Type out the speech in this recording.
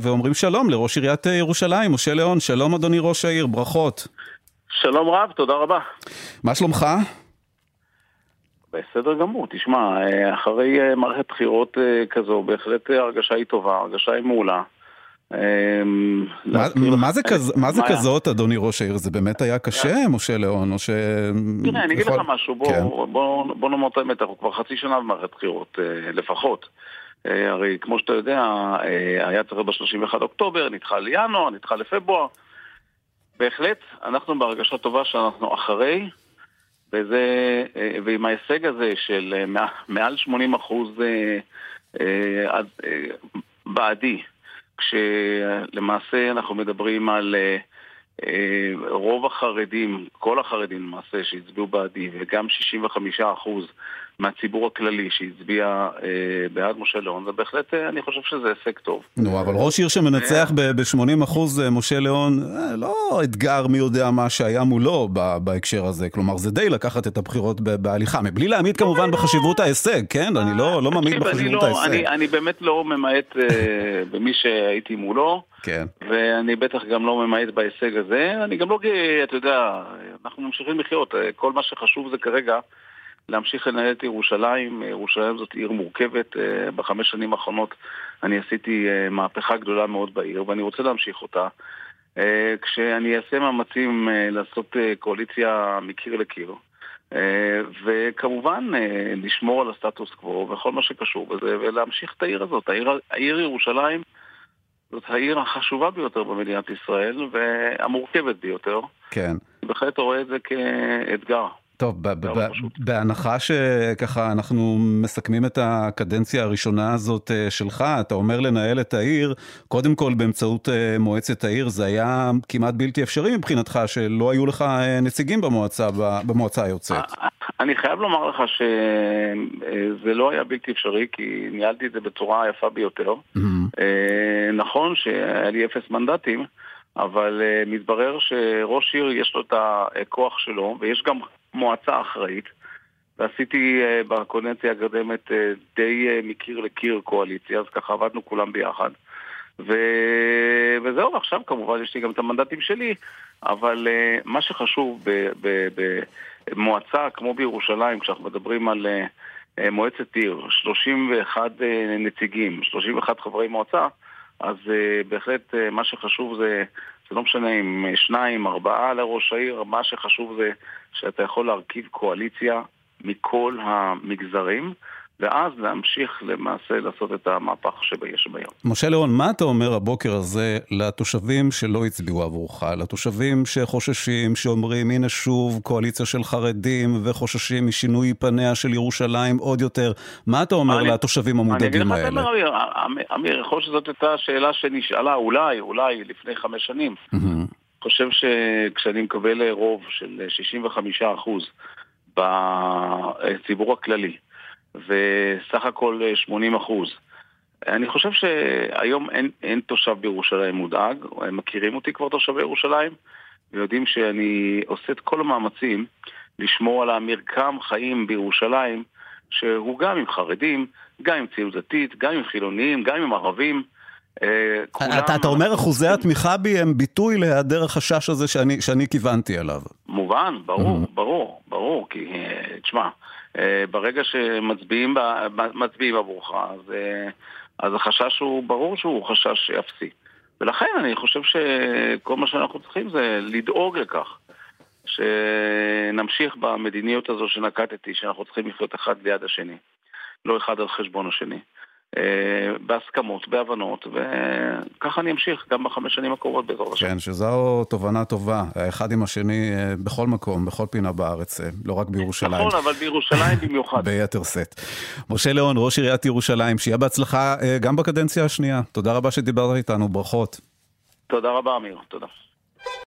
ואומרים שלום לראש עיריית ירושלים, משה ליאון. שלום אדוני ראש העיר, ברכות. שלום רב, תודה רבה. מה שלומך? בסדר גמור, תשמע, אחרי מערכת בחירות כזו, בהחלט ההרגשה היא טובה, ההרגשה היא מעולה. מה זה כזאת, אדוני ראש העיר? זה באמת היה קשה, משה ליאון, או ש... תראה, אני אגיד לך משהו, בוא נאמר את האמת, אנחנו כבר חצי שנה במערכת בחירות, לפחות. הרי כמו שאתה יודע, היה צריך ב-31 אוקטובר, נדחה לינואר, נדחה לפברואר. בהחלט, אנחנו בהרגשה טובה שאנחנו אחרי, וזה, ועם ההישג הזה של מעל 80 אחוז בעדי, כשלמעשה אנחנו מדברים על רוב החרדים, כל החרדים למעשה שהצביעו בעדי, וגם 65% מהציבור הכללי שהצביע בעד משה ליאון, זה בהחלט, אני חושב שזה הישג טוב. נו, אבל ראש עיר שמנצח ב-80% משה ליאון, לא אתגר מי יודע מה שהיה מולו בהקשר הזה. כלומר, זה די לקחת את הבחירות בהליכה, מבלי להעמיד כמובן בחשיבות ההישג, כן? אני לא מעמיד בחשיבות ההישג. אני באמת לא ממעט במי שהייתי מולו. כן. ואני בטח גם לא ממעט בהישג הזה. אני גם לא, אתה יודע, אנחנו ממשיכים לחיות. כל מה שחשוב זה כרגע להמשיך לנהל את ירושלים. ירושלים זאת עיר מורכבת. בחמש שנים האחרונות אני עשיתי מהפכה גדולה מאוד בעיר, ואני רוצה להמשיך אותה. כשאני אעשה מאמצים לעשות קואליציה מקיר לקיר. וכמובן לשמור על הסטטוס קוו וכל מה שקשור בזה, ולהמשיך את העיר הזאת. העיר, העיר ירושלים זאת העיר החשובה ביותר במדינת ישראל, והמורכבת ביותר. כן. בהחלט רואה את זה כאתגר. טוב, בהנחה שככה אנחנו מסכמים את הקדנציה הראשונה הזאת שלך, אתה אומר לנהל את העיר, קודם כל באמצעות מועצת העיר, זה היה כמעט בלתי אפשרי מבחינתך, שלא היו לך נציגים במועצה, במועצה היוצאת. אני חייב לומר לך שזה לא היה בלתי אפשרי, כי ניהלתי את זה בצורה היפה ביותר. נכון שהיה לי אפס מנדטים, אבל מתברר שראש עיר יש לו את הכוח שלו, ויש גם מועצה אחראית, ועשיתי בקודנציה הקודמת די מקיר לקיר קואליציה, אז ככה עבדנו כולם ביחד. ו... וזהו, עכשיו כמובן יש לי גם את המנדטים שלי, אבל מה שחשוב במועצה כמו בירושלים, כשאנחנו מדברים על מועצת עיר, 31 נציגים, 31 חברי מועצה, אז בהחלט מה שחשוב זה, זה לא משנה אם שניים, ארבעה לראש העיר, מה שחשוב זה שאתה יכול להרכיב קואליציה מכל המגזרים, ואז להמשיך למעשה לעשות את המהפך שיש ביום. משה ליאון, מה אתה אומר הבוקר הזה לתושבים שלא הצביעו עבורך, לתושבים שחוששים, שאומרים הנה שוב קואליציה של חרדים וחוששים משינוי פניה של ירושלים עוד יותר, מה אתה אומר אני, לתושבים המודאגים האלה? אני אגיד לך, אמיר, אמיר, יכול שזאת הייתה שאלה שנשאלה אולי, אולי לפני חמש שנים. אני חושב שכשאני מקבל רוב של 65 אחוז בציבור הכללי, וסך הכל 80 אחוז. אני חושב שהיום אין, אין תושב בירושלים מודאג, הם מכירים אותי כבר תושבי ירושלים, ויודעים שאני עושה את כל המאמצים לשמור על המרקם חיים בירושלים, שהוא גם עם חרדים, גם עם ציונות דתית, גם עם חילונים, גם עם ערבים. אתה, אתה אומר אחוזי התמיכה בי הם ביטוי להיעדר החשש הזה שאני, שאני כיוונתי עליו. מובן, ברור, ברור, ברור, כי תשמע, ברגע שמצביעים עבורך, אז, אז החשש הוא, ברור שהוא חשש אפסי. ולכן אני חושב שכל מה שאנחנו צריכים זה לדאוג לכך שנמשיך במדיניות הזו שנקטתי, שאנחנו צריכים לחיות אחד ליד השני, לא אחד על חשבון השני. בהסכמות, בהבנות, וככה אני אמשיך גם בחמש שנים הקרובות בעזרת השם. כן, שזו תובנה טובה, האחד עם השני בכל מקום, בכל פינה בארץ, לא רק בירושלים. נכון, אבל בירושלים במיוחד. ביתר שאת. משה ליאון, ראש עיריית ירושלים, שיהיה בהצלחה גם בקדנציה השנייה. תודה רבה שדיברת איתנו, ברכות. תודה רבה, אמיר, תודה.